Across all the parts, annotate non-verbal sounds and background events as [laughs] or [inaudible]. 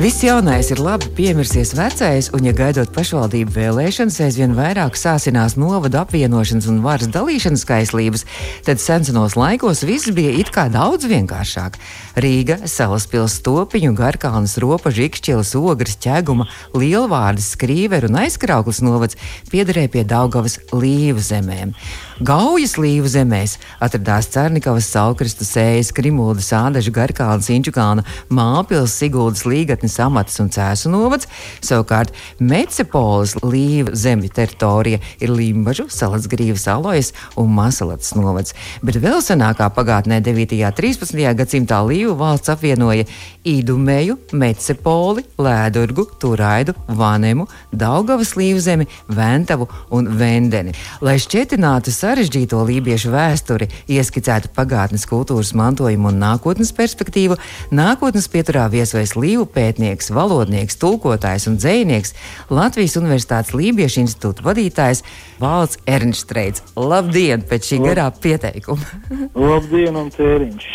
Viss jaunais ir labi, piemirsies vecais, un, ja gaidot pašvaldību vēlēšanas, aizvien vairāk sāsinās novadu apvienošanas un varas dalīšanas kaislības, tad senos laikos viss bija it kā daudz vienkāršāk. Rīga, Salaspils, Topiņu, Garkalnas, Ropažu, Ikšķilas, Ogres, Ķeguma, Lielvārdas, Skrīveru un Aizkrauklas novads piederēja pie Daugavas līvu zemēm. Gaujas līvu zemēs atradās Cernikavas, Saukristu, Sējas, Krimuldas, Ādažu, Garkalnas, Inčukāna, Māpils, Siguldas, Līgatnes, Amatas un Cēsu novads. Savukārt Mecepolis līvu zemju teritorija ir Limbažu, Salatsgrīvas, Alojas un Masalats novads. Bet vēl senākā pagātnē 9. un 13. gadsimtā līvu valsts apvienoja Īdumēju, Mecepoli, Lēdurgu, Turaidu, Vanemu, Daugavas līvzemi, Ventavu un Vendeni. Lai šķietinātu sarežģīto lībiešu vēsturi, ieskicētu pagātnes kultūras mantojumu un nākotnes perspektīvu, nākotnes pieturā viesojas līvu pētnieks, valodnieks, tulkotājs un dzējnieks, Latvijas Universitātes Lībiešu institūta vadītājs Valds Ernstreits. Labdien pēc šī garā pieteikuma! [laughs] Labdien un tēriņš!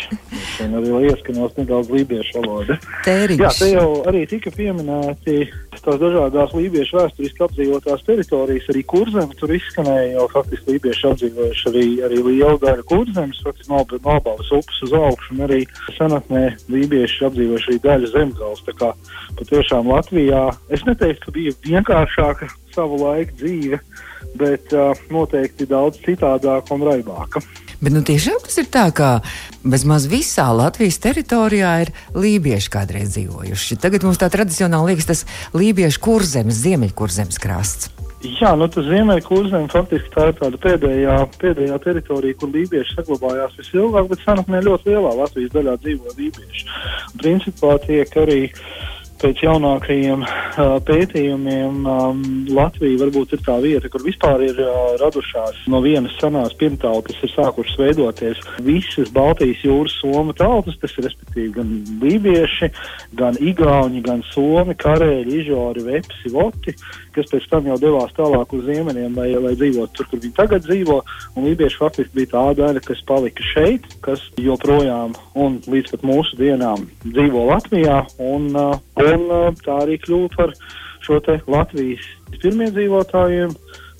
Šodien arī ieskanos nedaudz lībiešu valodu. Tēriņš. Jā, te jau arī tika pieminēti tās dažādās lībiešu vēsturiski apdzīvotās teritorijas, arī kurzemi tur izskanēja, jo faktiski lībieši apdzīvojuši arī, arī lielu daļu kurzemes, faktiski nobalas upes uz augšu, un arī senatnē lībieši apdzīvojuši arī daļu zemgals. Tā kā patiešām Latvijā es neteiktu, ka bija vienkāršāka savu laiku dzīve, bet uh, noteikti daudz citādāka un raibāka. Bet nu, tiešām tas ir tā, ka bezmaz visā Latvijas teritorijā ir lībieši kādreiz dzīvojuši. Tagad mums tā tradicionāli liekas tas lībiešu kurzemes, ziemeļkurzemes krasts. Jā, nu tas Ziemeļkurzems faktiski tā ir tāda pēdējā, pēdējā teritorija, kur lībieši saglabājās visilgāk, bet senatnē ļoti lielā Latvijas daļā dzīvo lībieši. Principā tiek arī pēc jaunākajiem uh, pētījumiem um, Latvija varbūt ir tā vieta, kur vispār ir uh, radušās no vienas senās pirmtautas, ir sākušas veidoties visas Baltijas jūras somu tautas, tas ir respektīvi gan lībieši, gan igauņi, gan somi, karēļi, ižori, vepsi, voti, kas pēc tam jau devās tālāk uz ziemeļiem, lai, lai dzīvotu tur, kur viņi tagad dzīvo, lībieši faktiski bija tā daļa, kas palika šeit, kas joprojām un līdz pat mūsu dienām dzīvo Latvijā, un, uh, un uh, tā arī kļuva par šo Latvijas pirmiedzīvotājiem,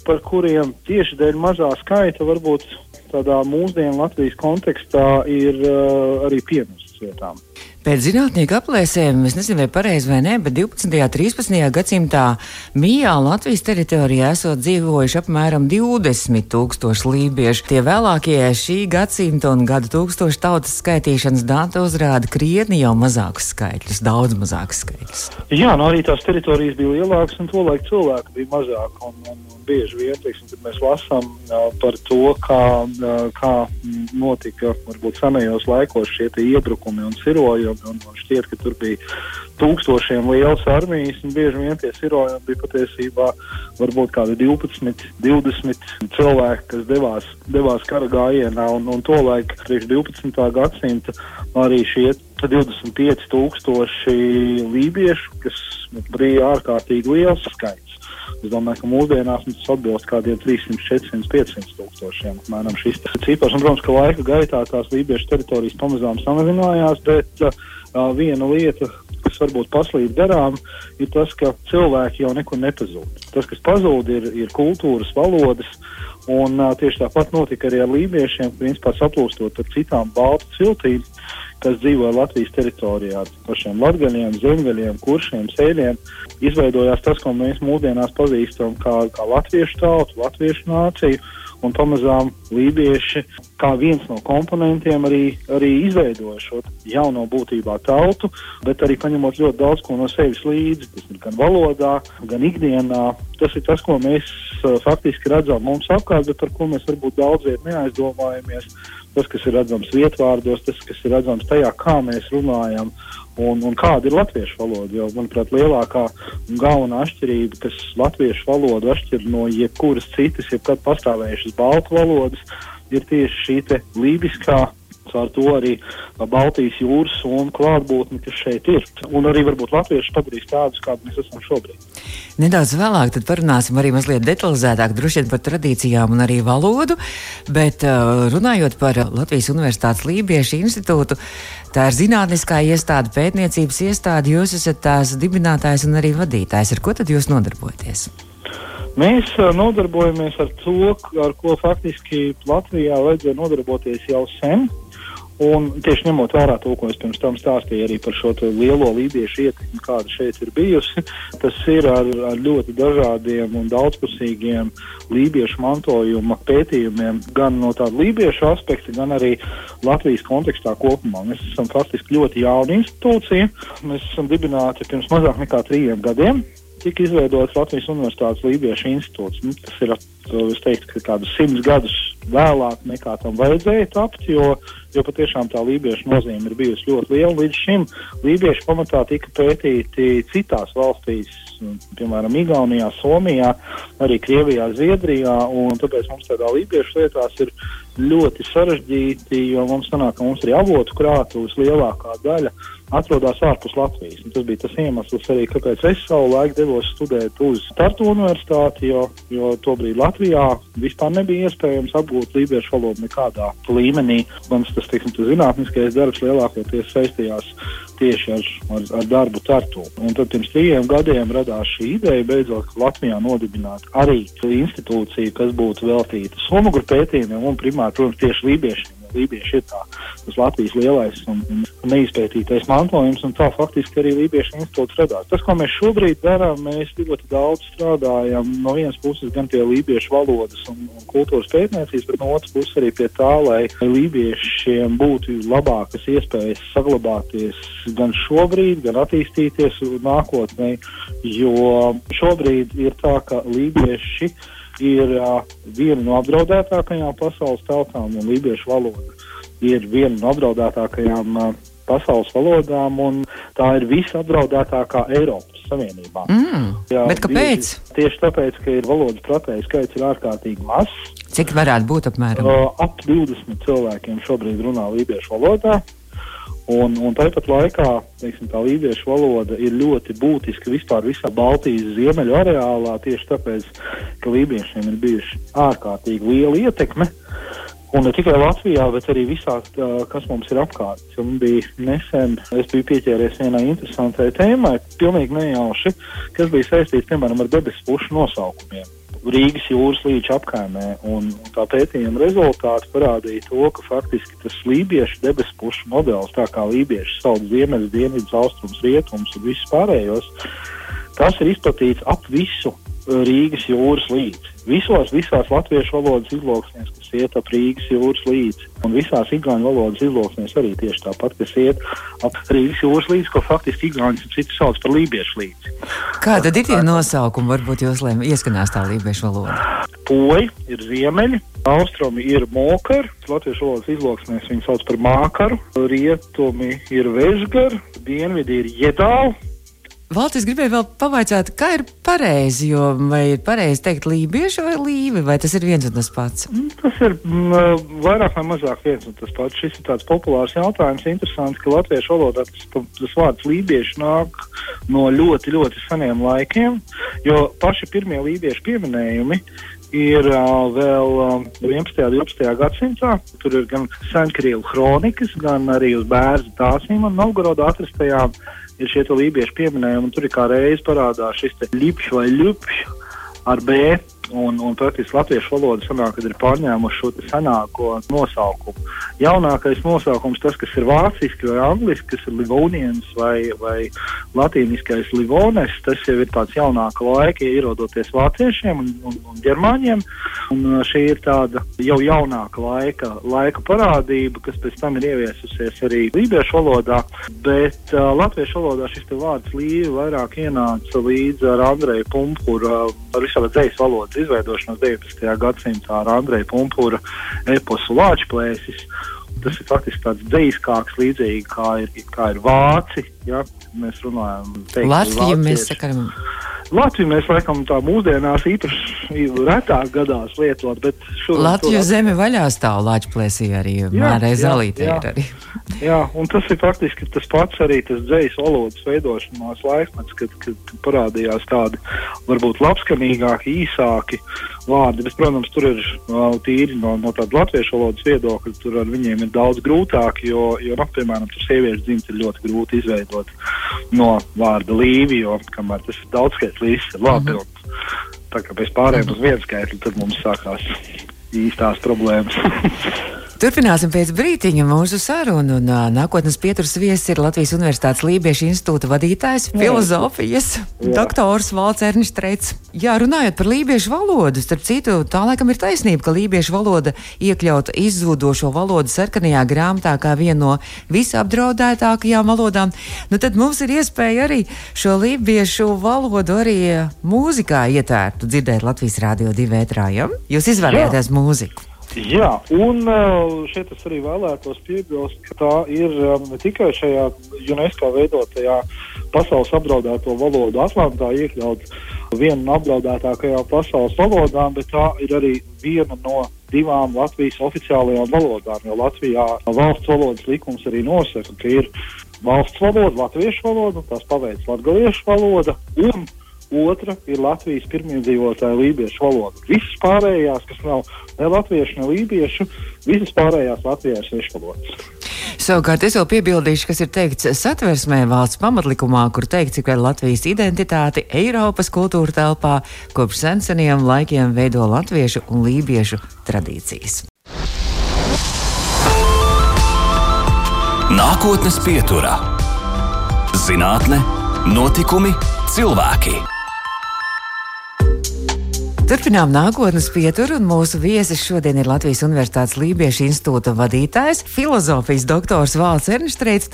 par kuriem tieši dēļ mazā skaita varbūt tādā mūsdienu Latvijas kontekstā ir uh, arī pienests vietām. Pēc zinātnieku aplēsēm, es nezinu, vai pareizi vai nē, bet 12. un 13. gadsimtā Mijā Latvijas teritorijā esot dzīvojuši apmēram 20 tūkstoši lībiešu. Tie vēlākie šī gadsimta un gada tūkstošu tautas skaitīšanas dati uzrāda krietni jau mazākus skaitļus, daudz mazākus skaitļus. Jā, nu arī tās teritorijas bija lielākas un tolaik cilvēku bija mazāk. Un, un, un bieži vien, teiksim, kad mēs lasām par to, kā, kā notika varbūt senajos laikos šie iebrukumi un sirojumi un, un šķiet, ka tur bija tūkstošiem lielas armijas, un bieži vien tie sirojumi bija patiesībā varbūt kādi 12, 20 cilvēki, kas devās, devās kara gājienā, un, un to laiku priekš 12. gadsimta arī šie 25 tūkstoši lībiešu, kas bija ārkārtīgi liels skaits. Es domāju, ka mūsdienās tas atbilst kādiem 300, 400, 500 tūkstošiem. Apmēram šis cipars, un, protams, ka laika gaitā tās lībiešu teritorijas pamazām samazinājās, bet uh, viena lieta, kas varbūt paslīd garām, ir tas, ka cilvēki jau nekur nepazūd. Tas, kas pazūd, ir, ir kultūras, valodas. Un uh, tieši tāpat notika arī ar lībiešiem, principā saplūstot ar citām baltu ciltīm, kas dzīvo Latvijas teritorijā, ar pašiem latgaļiem, zemgaļiem, kuršiem, sēļiem. Izveidojās tas, ko mēs mūsdienās pazīstam kā, kā latviešu tautu, latviešu nāciju un pamazām lībieši kā viens no komponentiem arī, arī izveidoja šo jauno būtībā tautu, bet arī paņemot ļoti daudz ko no sevis līdzi. Tas ir gan valodā, gan ikdienā. Tas ir tas, ko mēs uh, faktiski redzam mums apkārt, bet par ko mēs varbūt daudz viet neaizdomājamies. Tas, kas ir redzams vietvārdos, tas, kas ir redzams tajā, kā mēs runājam un, un kāda ir latviešu valoda. Jo, manuprāt, lielākā un galvenā atšķirība, kas latviešu valodu atšķir no jebkuras citas, jebkad pastāvējušas baltu valodas, ir tieši šī lībiskā Caur to arī Baltijas jūras un klātbūtni, kas šeit ir. Un arī varbūt latvieši padarīs tādus, kādi mēs esam šobrīd. Nedaudz vēlāk parunāsim arī mazliet detalizētāk par tradīcijām un arī valodu. Bet runājot par Latvijas Universitātes Lībiešu institūtu, tā ir zinātniskā iestāde, pētniecības iestāde. Jūs esat tās dibinātājs un arī vadītājs. Ar ko tad jūs nodarbojaties? Mēs nodarbojamies ar to, ar ko faktiski Latvijā vajadzēja nodarboties jau sen. Un tieši ņemot vērā to, ko es pirms tam stāstīju arī par šo lielo lībiešu ietekmi, kāda šeit ir bijusi, [laughs] tas ir ar, ar ļoti dažādiem un daudzpusīgiem lībiešu mantojuma pētījumiem, gan no tāda lībiešu aspekta, gan arī Latvijas kontekstā kopumā. Mēs esam faktiski ļoti jauna institūcija. Mēs esam dibināti pirms mazāk nekā trījiem gadiem tika izveidots Latvijas Universitātes Lībiešu institūts. Nu, tas ir, es teiktu, kādus simtus gadus vēlāk nekā tam vajadzēja tapt, jo, jo patiešām tā lībiešu nozīme ir bijusi ļoti liela. Līdz šim lībieši pamatā tika pētīti citās valstīs, piemēram, Igaunijā, Somijā, arī Krievijā, Zviedrijā, un tāpēc mums tādā lībiešu lietās ir ļoti sarežģīti, jo mums sanāk, ka mums arī avotu krātuves lielākā daļa atrodas ārpus Latvijas. Un tas bija tas iemesls arī, kāpēc es savu laiku devos studēt uz Tartu universitāti, jo, jo tobrīd Latvijā vispār nebija iespējams apgūt lībiešu valodu nekādā līmenī. Mans tas, teiksim, tas zinātniskais darbs lielākoties saistījās tieši ar, ar, ar darbu Tartu. Un tad pirms trījiem gadiem radās šī ideja beidzot Latvijā nodibināt arī institūciju, kas būtu veltīta somugru pētījumiem un primāri, protams, tieši lībiešiem lībieši ir tā, tas Latvijas lielais un, un neizpētītais mantojums, un tā faktiski arī Lībiešu institūts radās. Tas, ko mēs šobrīd darām, mēs ļoti daudz strādājam no vienas puses gan pie lībiešu valodas un, un kultūras pētniecības, bet no otras puses arī pie tā, lai lībiešiem būtu labākas iespējas saglabāties gan šobrīd, gan attīstīties nākotnē, jo šobrīd ir tā, ka lībieši ir uh, viena no apdraudētākajām pasaules tautām, un lībiešu valoda ir viena no apdraudētākajām uh, pasaules valodām, un tā ir visapdraudētākā Eiropas Savienībā. Mm, Jā, bet kāpēc? Tieši, tieši tāpēc, ka ir valodas pratēju skaits ir ārkārtīgi mazs. Cik varētu būt apmēram? Uh, ap 20 cilvēkiem šobrīd runā lībiešu valodā. Un, un tāpat laikā teiksim, tā līdziešu valoda ir ļoti būtiska vispār visā Baltijas ziemeļu areālā, tieši tāpēc, ka lībiešiem ir bijuši ārkārtīgi liela ietekme. Un ne tikai Latvijā, bet arī visā, kas mums ir apkārt. Man bija nesen, es biju pieķēries vienai interesantai tēmai, pilnīgi nejauši, kas bija saistīts, piemēram, ar debesu pušu nosaukumiem. Rīgas jūras līča apkaimē. Un, un tā pētījuma rezultāti parādīja to, ka faktiski tas lībiešu debesu pušu modelis, tā kā lībieši sauc ziemeļus, dienvidus, austrums, rietumus un visus pārējos, tas ir izplatīts ap visu Rīgas jūras līci. Visos, visās latviešu valodas izloksnēs, kas iet ap Rīgas jūras līci, un visās igauņu valodas izloksnēs arī tieši tāpat, kas iet ap Rīgas jūras līci, ko faktiski igauņi citu sauc par lībiešu līci. Kāda ir tie nosaukumi? Varbūt jūs ieskanās tā lībiešu valoda. Poļi ir ziemeļi, austrumi ir mokari, latviešu valodas izloksnēs viņi sauc par mākaru, rietumi ir vežgari, dienvidi ir jedāli Valtis gribēja vēl pavaicāt, kā ir pareizi, jo vai ir pareizi teikt lībieši vai līvi, vai tas ir viens un tas pats? Mm, tas ir m, mm, vairāk vai mazāk viens un tas pats. Šis ir tāds populārs jautājums. Interesants, ka latviešu valodā tas, tas vārds lībieši nāk no ļoti, ļoti seniem laikiem, jo paši pirmie lībiešu pieminējumi ir uh, vēl uh, 11. un 12. gadsimtā. Tur ir gan senkrievu kronikas, gan arī uz bērnu tāsīm un Novgorodā atrastajām ir šie lībiešu pieminējumi, un tur ir kā reiz parādās šis ļipšs vai ļupšs ar B Un, un praktiski latviešu valoda sanāk, ir pārņēmuši šo senāko nosaukumu. Jaunākais nosaukums, tas, kas ir vāciski vai angliski, kas ir Livonians vai, vai latīniskais Livones, tas jau ir tāds jaunāka laika, ierodoties vāciešiem un, un, un ģermāņiem. Un uh, šī ir tāda jau jaunāka laika, laika parādība, kas pēc tam ir ieviesusies arī lībiešu valodā. Bet uh, latviešu valodā šis vārds līvi vairāk ienāca līdz ar Andreju Pumpuru, uh, ar visādi dzējas valodu izveidošanos 19. gadsimtā ar Andreja Pumpura eposu Lāčplēsis. Tas ir faktiski tāds dzīskāks, līdzīgi kā ir, kā ir vāci. Ja? Mēs runājam par Latviju. Mēs sakām, Latviju mēs laikam tā mūsdienās īpaši retāk gadās lietot, bet šodien. Latviju zeme vaļā stāv Latvijas arī, Mārai Zalītē ir arī. Jā, un tas ir faktiski tas pats arī tas dzējas valodas veidošanās laikmets, kad, kad parādījās tādi varbūt labskanīgāki, īsāki vārdi, bet, protams, tur ir tīri no, no tāda latviešu valodas viedokļa, tur ar viņiem ir daudz grūtāk, jo, jo nu, piemēram, tur sieviešu dzimta ir ļoti grūti izveidot no vārda līvi, jo kamēr tas ir daudzskaits līdz ir labi. Mm -hmm. Tā kā mēs pārējām uz vienu skaitli, tad mums sākās īstās problēmas. [laughs] Turpināsim pēc brīdiņa mūsu sarunu. Un, uh, nākotnes pieturas viesis ir Latvijas Universitātes Lībiešu institūta vadītājs, Jā. filozofijas Jā. doktors Valts Ernsts. Jā, runājot par lībiešu valodu, starp citu, tā laikam ir taisnība, ka lībiešu valoda iekļauta izzudošo valodu sarkanajā grāmatā kā viena no visapdraudētākajām valodām. Nu, tad mums ir iespēja arī šo lībiešu valodu arī mūzikā ietērtu dzirdēt Latvijas Rādio 2 vētrā. Ja? Jūs izvēlējāties mūziku. Jā, un uh, šeit es arī vēlētos piebilst, ka tā ir um, ne tikai šajā UNESCO veidotajā pasaules apdraudēto valodu Atlantā iekļauts viena no apdraudētākajām pasaules valodām, bet tā ir arī viena no divām Latvijas oficiālajām valodām. Jo Latvijā valsts valodas likums arī nosaka, ka ir valsts valoda, latviešu valoda, tās paveids latgaliešu valoda un otra ir Latvijas pirmīdzīvotāja lībiešu valoda. Visas pārējās, kas nav ne latviešu, ne lībiešu, visas pārējās Latvijā ir svešvalodas. Savukārt es vēl piebildīšu, kas ir teikts satversmē valsts pamatlikumā, kur teikts, ka Latvijas identitāti Eiropas kultūra telpā kopš senseniem laikiem veido latviešu un lībiešu tradīcijas. Nākotnes pieturā - zinātne, notikumi, cilvēki. Turpinām nākotnes pieturu, un mūsu viesis šodien ir Latvijas Universitātes Lībiešu institūta vadītājs, filozofijas doktors Vāls Ernstrēts,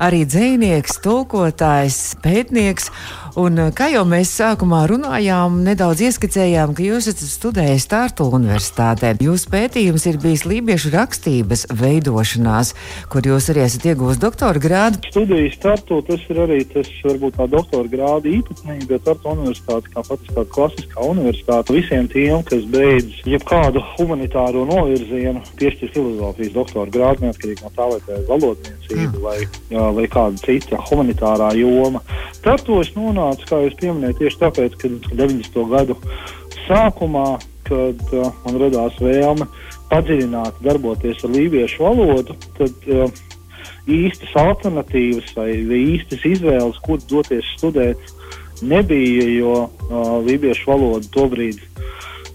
arī dzēnieks, tulkotājs, pētnieks. Un, eh, kā jau mēs sākumā runājām, nedaudz ieskicējām, ka jūs esat studējis Tārtu universitātē. Jūsu pētījums ir bijis lībiešu rakstības veidošanās, kur jūs arī esat ieguvis doktora grādu. Studijas Tārtu tas ir arī tas, varbūt tā doktora grāda īpatnība, bet Tārtu universitāte kā pati tāda klasiskā universitāte visiem tiem, kas beidz jebkādu humanitāro novirzienu, piešķir filozofijas doktora grādu, neatkarīgi no tā, vai tā ir valodniecība mm. vai, vai kāda cita humanitārā joma. Tartu es nonācu, kā jūs pieminējāt, tieši tāpēc, ka 90. gadu sākumā, kad uh, man radās vēlme padziļināt, darboties ar lībiešu valodu, tad uh, īstas alternatīvas vai, īstas izvēles, kur doties studēt, nebija, jo uh, lībiešu valoda tobrīd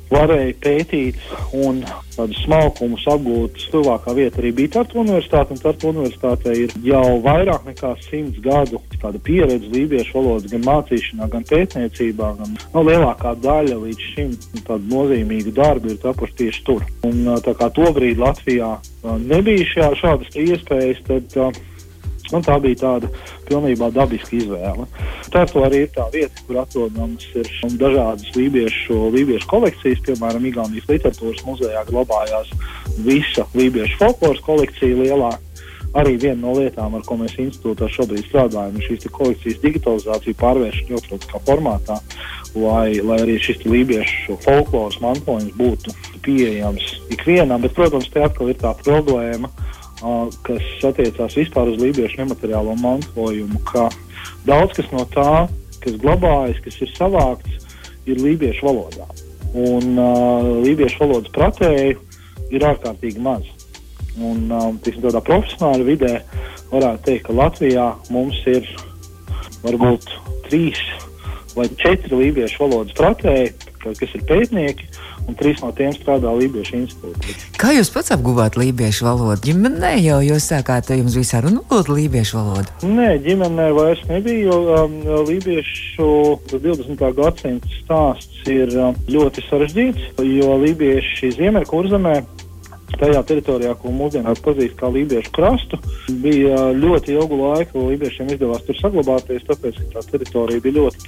varēja pētīt un tādus smalkumus apgūt. Tuvākā vieta arī bija Tartu universitāte, un Tartu universitātē ir jau vairāk nekā simts gadu pieredze lībiešu valodas gan mācīšanā, gan pētniecībā. Gan, nu, lielākā daļa līdz šim tādu nozīmīgu darbu ir tapuši tieši tur. Un, tā kā tobrīd Latvijā nebija šā, šādas iespējas, tad Man tā bija tāda pilnībā dabiska izvēle. Tāpēc arī ir tā vieta, kur atrodamas ir dažādas lībiešu, lībiešu kolekcijas. Piemēram, Igaunijas literatūras muzejā glabājās visa lībiešu folkloras kolekcija lielā. Arī viena no lietām, ar ko mēs institūtā šobrīd strādājam, ir šīs kolekcijas digitalizācija, pārvēršana elektroniskā formātā, lai, lai arī šis lībiešu folkloras mantojums būtu pieejams ikvienam. Bet, protams, te atkal ir tā problēma, kas attiecās vispār uz lībiešu nemateriālo mantojumu, ka daudz kas no tā, kas glabājas, kas ir savākts, ir lībiešu valodā. Un uh, lībiešu valodas pratēju ir ārkārtīgi maz. Un, uh, tiksim, tādā profesionālā vidē varētu teikt, ka Latvijā mums ir varbūt trīs vai četri lībiešu valodas pratēji, kas ir pētnieki, un trīs no tiem strādā Lībiešu institūtā. Kā jūs pats apguvāt lībiešu valodu? Ģimenē jau jūs sākāt, jums saruna valoda, lībiešu valoda? Nē, ģimenē vairs nebija, jo um, lībiešu 20. gadsimta stāsts ir um, ļoti sarežģīts, jo lībieši Ziemeļkurzemē tajā teritorijā, ko mūsdienās pazīst kā Lībiešu krastu, bija ļoti ilgu laiku Lībiešiem izdevās tur saglabāties, tāpēc, ka tā teritorija bija ļoti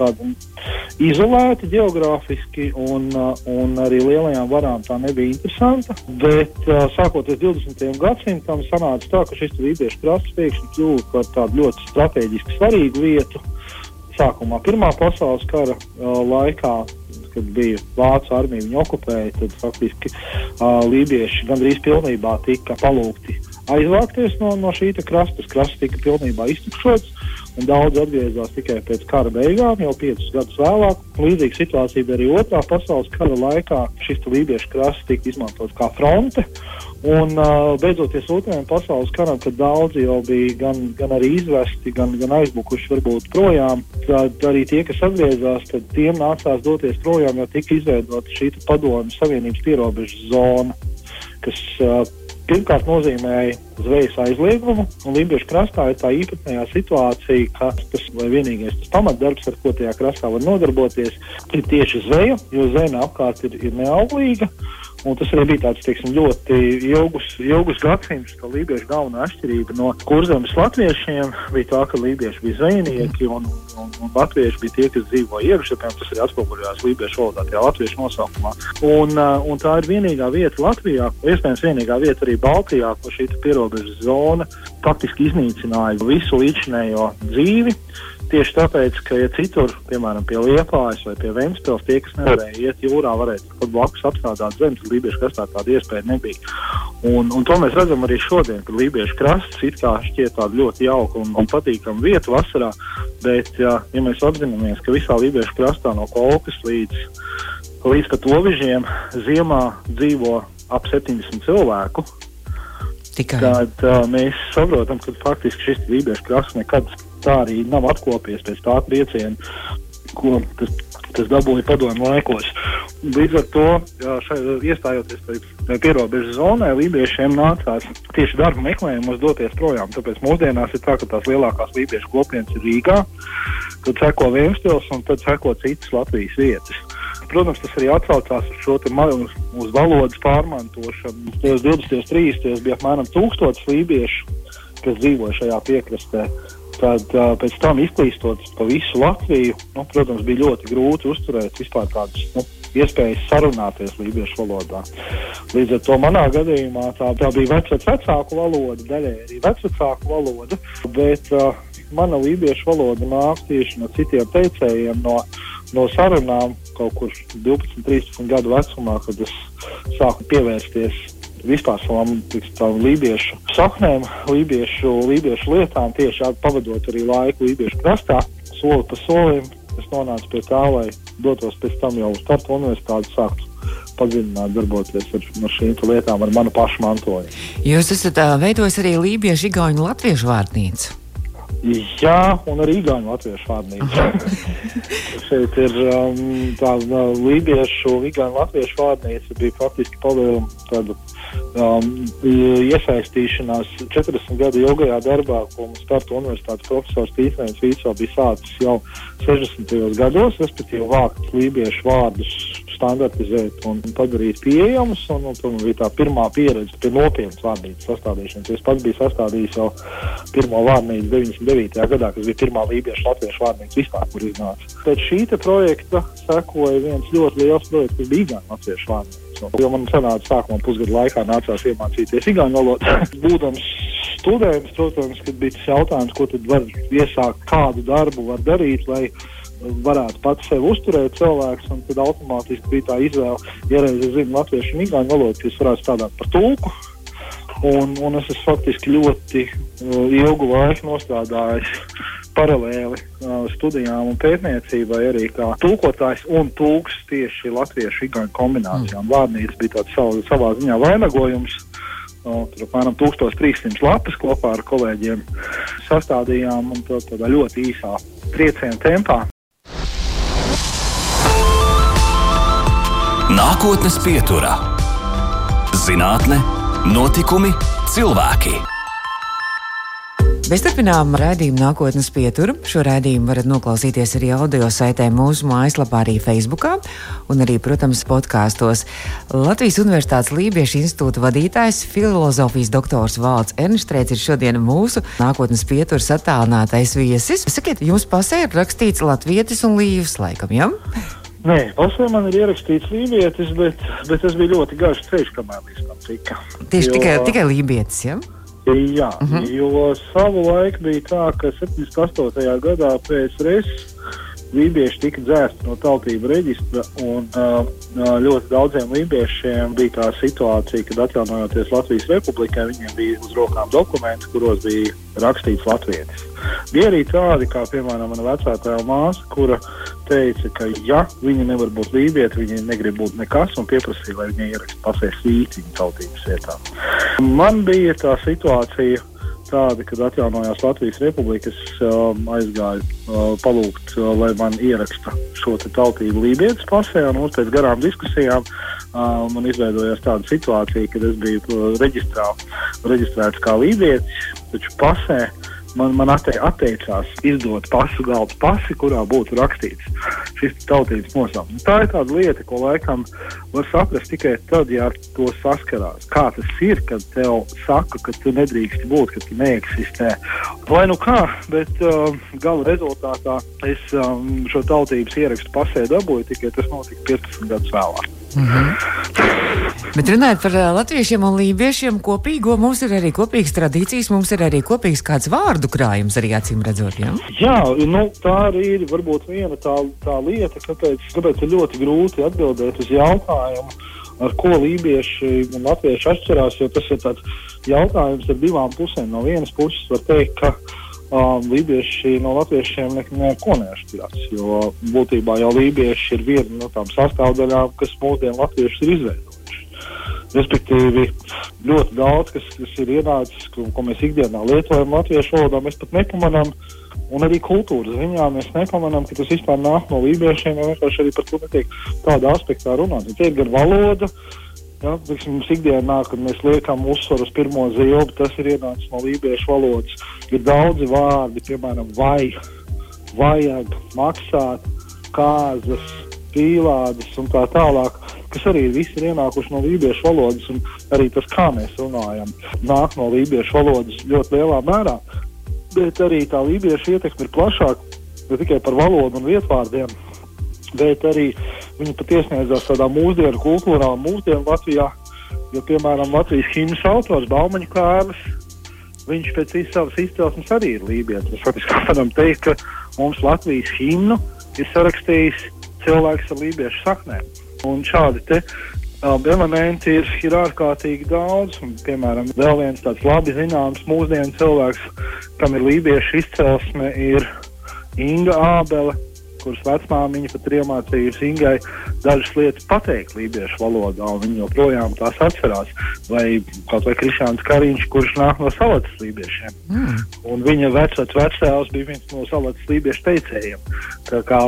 izolēta geogrāfiski, un, un arī lielajām varām tā nebija interesanta. Bet sākot ar 20. gadsimtam, sanāca tā, ka šis Lībiešu krasts pēkšņi kļuva par tādu ļoti strateģiski svarīgu vietu. sākumā Pirmā pasaules kara laikā, kad bija Vācu armija, viņi okupēja, tad faktiski uh, lībieši gandrīz pilnībā tika palūgti aizvākties no, no šī krasta. Krasts tika pilnībā iztukšots un daudz atgriezās tikai pēc kara beigām, jau piecus gadus vēlāk. Līdzīga situācija bija arī Otrā pasaules kara laikā. Šis lībiešu krasts tika izmantots kā fronte. Un uh, beidzoties Otrajam pasaules karam, kad daudzi jau bija gan, gan arī izvesti, gan, gan aizbukuši varbūt projām, tad arī tie, kas atgriezās, tad tiem nācās doties projām, jo tika izveidota šī padomju savienības pierobežu zona, kas uh, pirmkārt nozīmēja zvejas aizliegumu, un Lībiešu krastā ir tā īpatnējā situācija, ka tas vienīgais tas pamatdarbs, ar ko tajā krastā var nodarboties, ir tieši zveja, jo zeme apkārt ir, ir neauglīga. Un tas arī bija tāds teiksim, ļoti ilgus, ilgus gadsimtus, ka lībiešu galvenā atšķirība no kurzemes latviešiem bija tā, ka lībieši bija zvejnieki un, un, un latvieši bija tie, kas dzīvoja iekšzemē. Tas arī atspoguļojās lībiešu valodā, tajā latviešu nosaukumā. Un, uh, un tā ir vienīgā vieta Latvijā, iespējams, vienīgā vieta arī Baltijā, kur šī pierobežas zona faktiski iznīcināja visu līdzinējo dzīvi. Tieši tāpēc, ka ja citur, piemēram, pie Liepājas vai pie Ventspils, tie, kas nevarēja iet jūrā, varēja pat blakus apstrādāt zemes, lībiešu krastā tāda iespēja nebija. Un, un to mēs redzam arī šodien, kad lībiešu krasts it kā šķiet tāda ļoti jauka un, un patīkama vieta vasarā, bet ja, ja mēs apzināmies, ka visā lībiešu krastā no Kolkas līdz, līdz pat Ovižiem ziemā dzīvo ap 70 cilvēku, Tikai. tad uh, mēs saprotam, ka faktiski šis lībiešu krasts nekad tā arī nav atkopties pēc tā trieciena, ko tas, tas dabūja padomu laikos. Līdz ar to, šai, iestājoties tajā pierobežu zonā, lībiešiem nācās tieši darba meklējumos doties projām. Tāpēc mūsdienās ir tā, ka tās lielākās lībiešu kopienas ir Rīgā, tad seko Viemstils un tad seko citas Latvijas vietas. Protams, tas arī atsaucās uz šo uz, uz valodas pārmantošanu. 20. un 30. bija apmēram tūkstots lībiešu, kas dzīvoja šajā piekrastē. Tad uh, pēc tam izklīstot pa visu Latviju, nu, protams, bija ļoti grūti uzturēt vispār tādas nu, iespējas sarunāties lībiešu valodā. Līdz ar to manā gadījumā tā, tā bija vecāku vecāku valoda, daļai arī vecāku valoda, bet uh, mana lībiešu valoda nāk tieši no citiem teicējiem, no, no sarunām kaut kur 12, 13 gadu vecumā, kad es sāku pievērsties vispār savām lībiešu saknēm, lībiešu, lībiešu lietām, tieši pavadot arī laiku lībiešu krastā, soli pa solim. Es nonācu pie tā, lai dotos pēc tam jau uz Tartu universitāti, sāktu padziļināt, darboties ar, ar šīm lietām, ar manu pašu mantojumu. Jūs esat uh, veidojis arī Lībiešu, Igaunu, Latviešu vārnīcu. Jā, un arī Igaunu latviešu vārnīca. [laughs] Šeit ir um, tāda lībiešu, Igaunu latviešu vārnīca bija faktiski palielina tādu um, iesaistīšanās 40 gadu ilgajā darbā, ko mums Tartu universitātes profesors Tīsnēns Vīco bija sācis jau 60. gados, respektīvi vākt lībiešu vārdus, standartizēt un padarīt pieejamus. Un, un, un bija tā pirmā pieredze pie nopietnas vārnīcas sastādīšanas. Es pats biju sastādījis jau pirmo vārnīcu 99. gadā, kas bija pirmā lībiešu latviešu vārnīca vispār, kur iznāca. Pēc šī projekta sekoja viens ļoti liels projekts, kas bija gan latviešu vārnīca. Jo man sanāca sākumā pusgadu laikā nācās iemācīties igauņu valodu. [laughs] Būdams students, protams, kad bija tas jautājums, ko tad var iesākt, kādu darbu var darīt, lai varētu pats sevi uzturēt cilvēks, un tad automātiski bija tā izvēle, ja reiz es zinu latviešu un igauņu valodu, es varētu strādāt par tulku. Un, un es esmu faktiski ļoti uh, ilgu laiku nostrādājis paralēli uh, studijām un pētniecībai arī kā tulkotājs un tulks tieši latviešu igauņu kombinācijām. Mm. Vārnīca bija tāds sav, savā ziņā vainagojums. No, tur apmēram 1300 lapas kopā ar kolēģiem sastādījām un to tādā ļoti īsā trieciena tempā. Nākotnes pieturā - zinātne, notikumi, cilvēki. Mēs turpinām raidījumu nākotnes pieturu. Šo raidījumu varat noklausīties arī audio saitē mūsu mājaslapā, arī Facebook, un arī, protams, podkāstos. Latvijas Universitātes Lībiešu institūta vadītājs, filozofijas doktors Valds Ernstrēts ir šodien mūsu nākotnes pieturas attālinātais viesis. Sakiet, jums pasē ir rakstīts latvietis un līvs laikam, jā? Ja? Nē, pasē man ir ierakstīts lībietis, bet, bet tas bija ļoti garš ceļš, kamēr līdz tam tika. Tieši jo, tikai, tikai lībietis, jā? Ja? Jā, uh -huh. jo savu laiku bija tā, ka 78. gadā PSRS lībieši tika dzēsti no tautību reģistra, un uh, ļoti daudziem lībiešiem bija tā situācija, kad atjaunojoties Latvijas republikai, viņiem bija uz rokām dokumenti, kuros bija rakstīts latvietis. Bija arī tādi, kā piemēram mana vecā tēva māsa, kura teica, ka ja viņa nevar būt lībieti, viņa negrib būt nekas un pieprasīja, lai viņa ieraksta pasē viņa tautības vietā. Man bija tā situācija tāda, kad atjaunojās Latvijas republikas, um, aizgāju uh, palūgt, uh, lai man ieraksta šo tautību lībietis pasē, un pēc garām diskusijām. Uh, man izveidojās tāda situācija, kad es biju uh, reģistrā, reģistrēts kā lībietis, taču pasē man, man atte, atteicās izdot pasu galdu pasi, kurā būtu rakstīts šis tautības nosaukums. Tā ir tāda lieta, ko laikam var saprast tikai tad, ja ar to saskarās. Kā tas ir, kad tev saka, ka tu nedrīkst būt, ka tu neeksistē. Lai nu kā, bet uh, gala rezultātā es um, šo tautības ierakstu pasē dabūju, tikai tas notika 15 gadus vēlāk. Mm -hmm. Bet runājot par uh, latviešiem un lībiešiem kopīgo, mums ir arī kopīgas tradīcijas, mums ir arī kopīgs kāds vārdu krājums, arī acīm redzot. Ja? Jā, nu, tā arī ir varbūt viena tā, tā lieta, kāpēc, kāpēc ir ļoti grūti atbildēt uz jautājumu. Ar ko lībieši un latvieši atšķirās, tas ir jautājums ar divām pusēm. No vienas puses, var teikt, ka um, lībieši no latviešiem neko neatšķirās. Jo būtībā jau lībieši ir viena no tām sastāvdaļām, kas mūsdienu latviešus ir izveidojuši. Respektīvi, ļoti daudz, kas, kas ir ienācis, ko, ko mēs ikdienā lietojam latviešu valodā, mēs pat nepamanām. Un arī kultūras ziņā mēs nepamanām, ka tas vispār nāk no lībiešiem. Vienkārši arī par to netiek tādā aspektā runāts. Tie ir gan valoda, uh, Ja, mums ikdienā, kad mēs liekam uzsvaru uz pirmo zilbi, tas ir ienācis no lībiešu valodas. Ir daudzi vārdi, piemēram, vai, vajag, maksāt, kāzas, pīlādes un tā tālāk, kas arī visi ir ienākuši no lībiešu valodas, arī tas, kā mēs runājam, nāk no lībiešu valodas ļoti lielā mērā. Bet arī tā lībiešu ietekme ir plašāka, ne tikai par valodu un vietvārdiem, bet arī viņi pat iesniedzās tādā mūsdienu kultūrā un mūsdienu Latvijā. Jo, piemēram, Latvijas himnas autors Baumaņa Kārlis, viņš pēc savas izcelsmes arī ir lībietis. Mēs faktiski varam teikt, ka mums Latvijas himnu ir sarakstījis cilvēks ar lībiešu saknēm. Un šādi te um, elementi ir, ir ārkārtīgi daudz. Un, piemēram, vēl viens tāds labi zināms mūsdienu cilvēks, kam ir lībiešu izcelsme, ir Inga Ābele kuras vecmāmiņa pat ir iemācījusi Ingai dažas lietas pateikt lībiešu valodā, un viņa joprojām tās atcerās. Vai kaut vai Krišāns Kariņš, kurš nāk no salatas lībiešiem. Mm. Un viņa vecāks vectēvs bija viens no salatas lībiešu teicējiem. Tā kā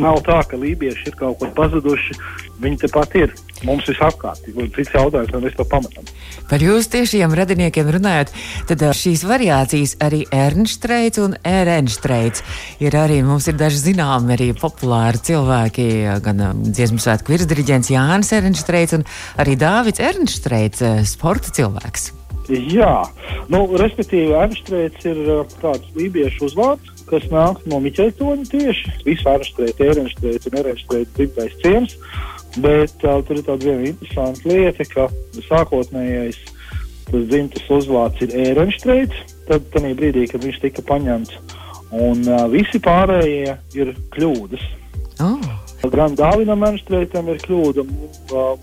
nav tā, ka lībieši ir kaut kur pazuduši, viņi tepat ir mums visapkārt. Cits jautājums, vai mēs to pamatām. Par jūsu tiešiem radiniekiem runājot, tad šīs variācijas arī Ernstreits un Ernstreits ir arī, mums ir daži zināmi arī populāri cilvēki, gan dziesmu svētku virsdiriģents Jānis Ernstreits un arī Dāvids Ernstreits, sporta cilvēks. Jā, nu, respektīvi, Ernstreits ir tāds lībiešu uzvārds, kas nāk no Miķeltoņa tieši. Visu Ernstreits, Ernstreits un Ernstreits dzimtais ciems. Bet uh, tur ir tāda viena interesanta lieta, ka sākotnējais tas dzimtas uzvārds ir Ērenštreits. Tad, brīdī, kad viņš tika paņemts, un uh, visi pārējie ir kļūdas. Oh. Gan Dāvinam Ernstreitam ir kļūda,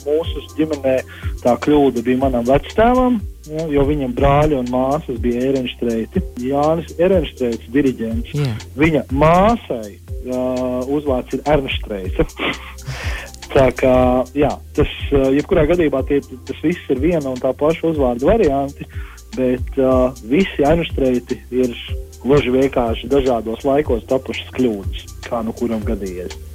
mūsu ģimenē tā kļūda bija manam vectēvam, ja, jo viņam brāļi un māsas bija Ernstreiti. Jānis Ernstreits, diriģents. Yeah. Viņa māsai uh, uzvārds ir Ernstreita. [laughs] Tā kā jā, tas, jebkurā gadījumā tie, tas viss ir viena un tā paša uzvārdu varianti, bet uh, visi aizstreiti ir gluži vienkārši dažādos laikos tapušas kļūdas, kā nu kuram gadījies.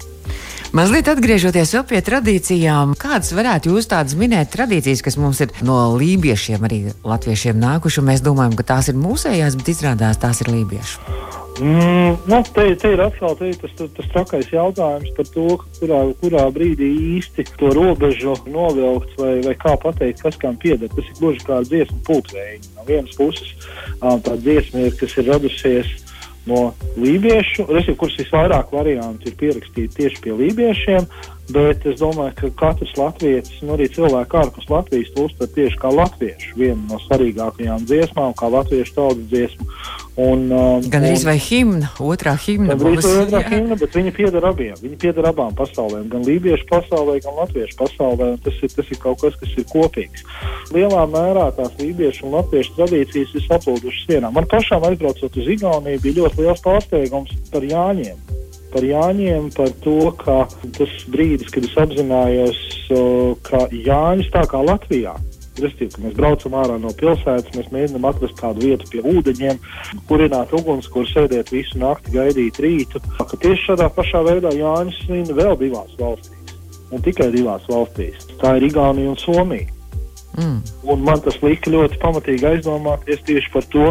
Mazliet atgriežoties pie tradīcijām, kādas varētu jūs tādas minēt tradīcijas, kas mums ir no lībiešiem, arī latviešiem nākuši, mēs domājam, ka tās ir mūsējās, bet izrādās tās ir lībiešu. Mm, nu, te, te ir atkal te, tas, tas, tas trakais jautājums par to, kurā, kurā brīdī īsti to robežu novilkt vai, vai kā pateikt, kas kam pieder. Tas ir gluži kā dziesmu pulkvēji. No vienas puses tā dziesma ir, kas ir radusies no lībiešu, respektīvi, kuras visvairāk variantu ir pierakstīti tieši pie lībiešiem. Bet es domāju, ka katrs latviečs, un arī cilvēks ārpus Latvijas, to uztver tieši kā latviešu. Viena no svarīgākajām dziesmām, kā latviešu tautas dziesmu. Un, um, Gan arī vai himna, otrā himna. Gan arī otrā himna, bet viņi pieder abiem. Viņi pieder abām pasaulēm. Gan lībiešu pasaulē, gan latviešu pasaulē. Tas ir, tas ir kaut kas, kas ir kopīgs. Lielā mērā tās lībiešu un latviešu tradīcijas ir saplūdušas vienā. Man pašām aizbraucot uz Igauniju bija ļoti liels pārsteigums par Jāņiem par Jāņiem, par to, ka tas brīdis, kad es apzinājos, ka Jāņus tā kā Latvijā. Restīvi, ka mēs braucam ārā no pilsētas, mēs mēģinām atrast kādu vietu pie ūdeņiem, kurināt uguns, kur sēdēt visu nakti, gaidīt rītu. Ka tieši šādā pašā veidā Jānis svin vēl divās valstīs, un tikai divās valstīs. Tā ir Igaunija un Somija. Mm. Un man tas lika ļoti pamatīgi aizdomāties tieši par to,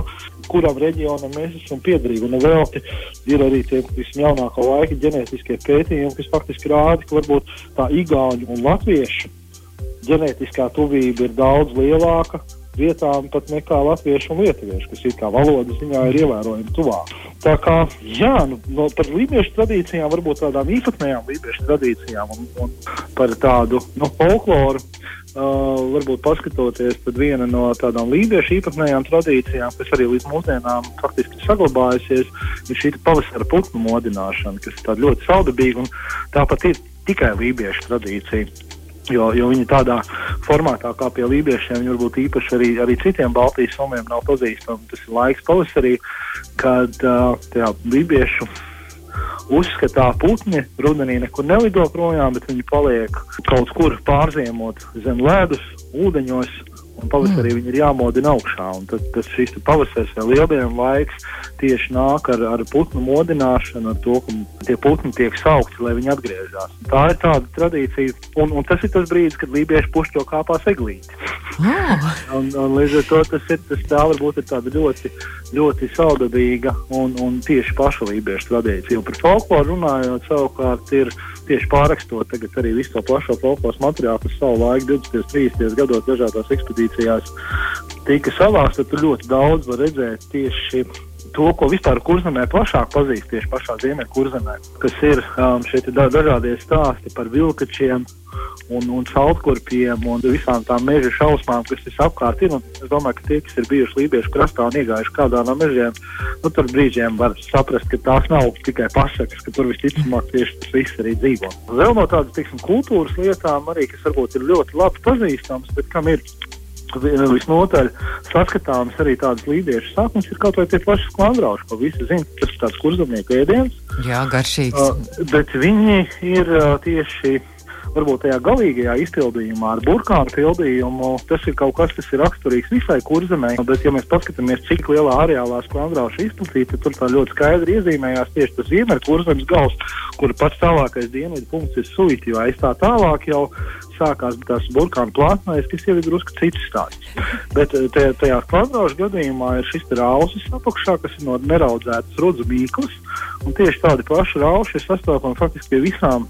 kuram reģionam mēs esam piederīgi. Un vēl ir arī tie visjaunākā laika ģenētiskie pētījumi, kas faktiski rāda, ka varbūt tā igauņu un latviešu ģenētiskā tuvība ir daudz lielāka vietām pat nekā latviešu un lietuviešu, kas ir kā valodas ziņā ir ievērojami tuvāk. Tā kā, jā, nu, no, par lībiešu tradīcijām, varbūt tādām īpatnējām lībiešu tradīcijām un, un par tādu nu, folkloru Uh, varbūt paskatoties, tad viena no tādām lībiešu īpatnējām tradīcijām, kas arī līdz mūsdienām faktiski saglabājusies, ir šī pavasara putnu modināšana, kas ir ļoti saudabīga un tāpat ir tikai lībiešu tradīcija. Jo, jo viņi tādā formātā, kā pie lībiešiem, viņi varbūt īpaši arī, arī citiem Baltijas somiem nav pazīstami. Tas ir laiks pavasarī, kad tajā lībiešu uzskatā putni rudenī nekur nelido projām, bet viņi paliek kaut kur pārziemot zem ledus, ūdeņos. Un pavasarī mm. viņi ir jāmodina augšā. Tad, tad šis pavasaris vai lieldienu laiks tieši nāk ar, ar putnu modināšanu, ar to, ka tie putni tiek saukti, lai viņi atgriežas. Tā ir tāda tradīcija, un, un tas ir tas brīdis, kad lībieši pušķo kāpās eglīti. Oh. [laughs] un, un līdz ar to tas ir tas tā varbūt ir tāda ļoti, ļoti saudabīga un, un tieši paša lībiešu tradīcija. Un par folkloru runājot, savukārt ir tieši pārrakstot arī visu to plašo folkloras materiālu, kas savu laiku 20, 30 gados dažādās ekspedīcijās tika savāks, tad tur ļoti daudz var redzēt tieši to, ko vispār kurzemē plašāk pazīst tieši pašā ziemeļkurzemē, kas ir um, šeit ir dažādie stāsti par vilkačiem un, un celtkurpiem un visām tām meža šausmām, kas ir. Un es domāju, ka tie, kas ir bijuši Lībiešu krastā un iegājuši kādā no mežiem, nu, tur brīžiem var saprast, ka tās nav tikai pasakas, ka tur visticamāk tieši tas viss arī dzīvo. Vēl no tādas, teiksim, kultūras lietām arī, kas varbūt ir ļoti labi pazīstams, bet kam ir visnotaļ saskatāms arī tādas līdiešu saknes, ir kaut vai tie paši sklandrauši, ko visi zina, tas ir tāds kurzemnieku ēdiens. Jā, garšīgs. Uh, bet viņi ir uh, tieši varbūt tajā galīgajā izpildījumā ar burkānu pildījumu, tas ir kaut kas, kas ir raksturīgs visai kurzemē. Bet, ja mēs paskatāmies, cik lielā areālā sklandrauša izplatīta, tad tur ļoti skaidri iezīmējās tieši tas ziemeļu kurzemes gals, kur pats tālākais dienvidu punkts ir suiti, jo aiz tā tālāk jau sākās tās burkānu plātnēs, kas jau ir drusku cits stāsts. Bet eh, tajā, tajā sklandrauša gadījumā ir šis rausis apakšā, kas ir no neraudzētas rudzu mīklas, un tieši tādi paši rauši ir sastopami faktiski pie visām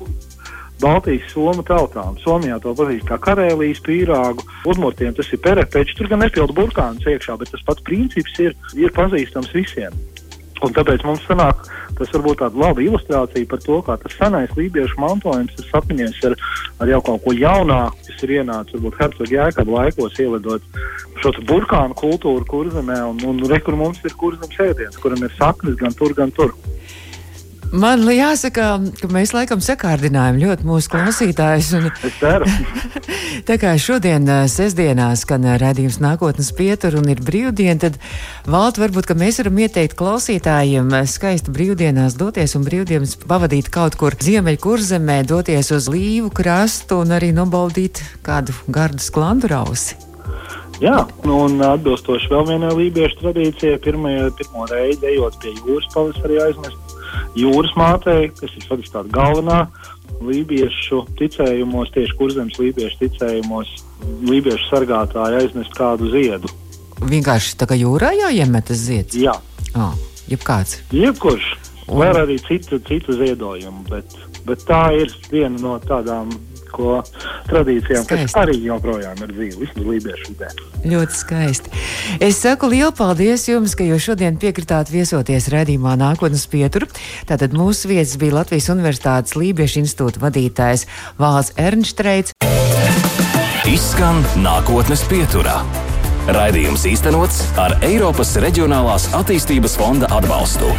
Baltijas somu tautām. Somijā to pazīst kā karēlijas pīrāgu, uzmurtiem tas ir perepeči, tur gan nepildu burkāns iekšā, bet tas pats princips ir, ir pazīstams visiem. Un tāpēc mums sanāk, tas varbūt tāda laba ilustrācija par to, kā tas senais lībiešu mantojums ir sapņojies ar, ar jau kaut ko jaunāku, kas ir ienācis varbūt hercogu jēkabu laikos, ievedot šo burkānu kultūru kurzemē, un, un re, kur mums ir kurzemes ēdiens, kuram ir saknes gan tur, gan tur. Man jāsaka, ka mēs laikam sakārdinājām ļoti mūsu klausītājus. Un... Es ceru. [laughs] tā kā šodien, sestdienās, skan redzējums nākotnes pietur un ir brīvdiena, tad valda varbūt, ka mēs varam ieteikt klausītājiem skaisti brīvdienās doties un brīvdienas pavadīt kaut kur ziemeļkurzemē, doties uz līvu krastu un arī nobaudīt kādu gardu sklandu rausi. Jā, un atbilstoši vēl vienai lībiešu tradīcijai, pirmo reizi ejot pie jūras pavasarī aizmest jūras mātei, kas ir faktiski tāda galvenā lībiešu ticējumos, tieši kurzemes lībiešu ticējumos, lībiešu sargātāji aiznest kādu ziedu. Vienkārši tā kā jūrā jāiemetas zieds? Jā. Oh, jebkāds? Jebkurš. Un... Vai arī citu, citu ziedojumu, bet, bet tā ir viena no tādām vēsturisko tradīcijām, Skaisti. kas arī joprojām ir dzīve vismaz lībiešu vidē. Ļoti skaisti. Es saku lielu paldies jums, ka jūs šodien piekritāt viesoties redzījumā nākotnes pieturu. Tātad mūsu vietas bija Latvijas Universitātes Lībiešu institūta vadītājs Vāls Ernštreits. Izskan nākotnes pieturā. Raidījums īstenots ar Eiropas Reģionālās attīstības fonda atbalstu.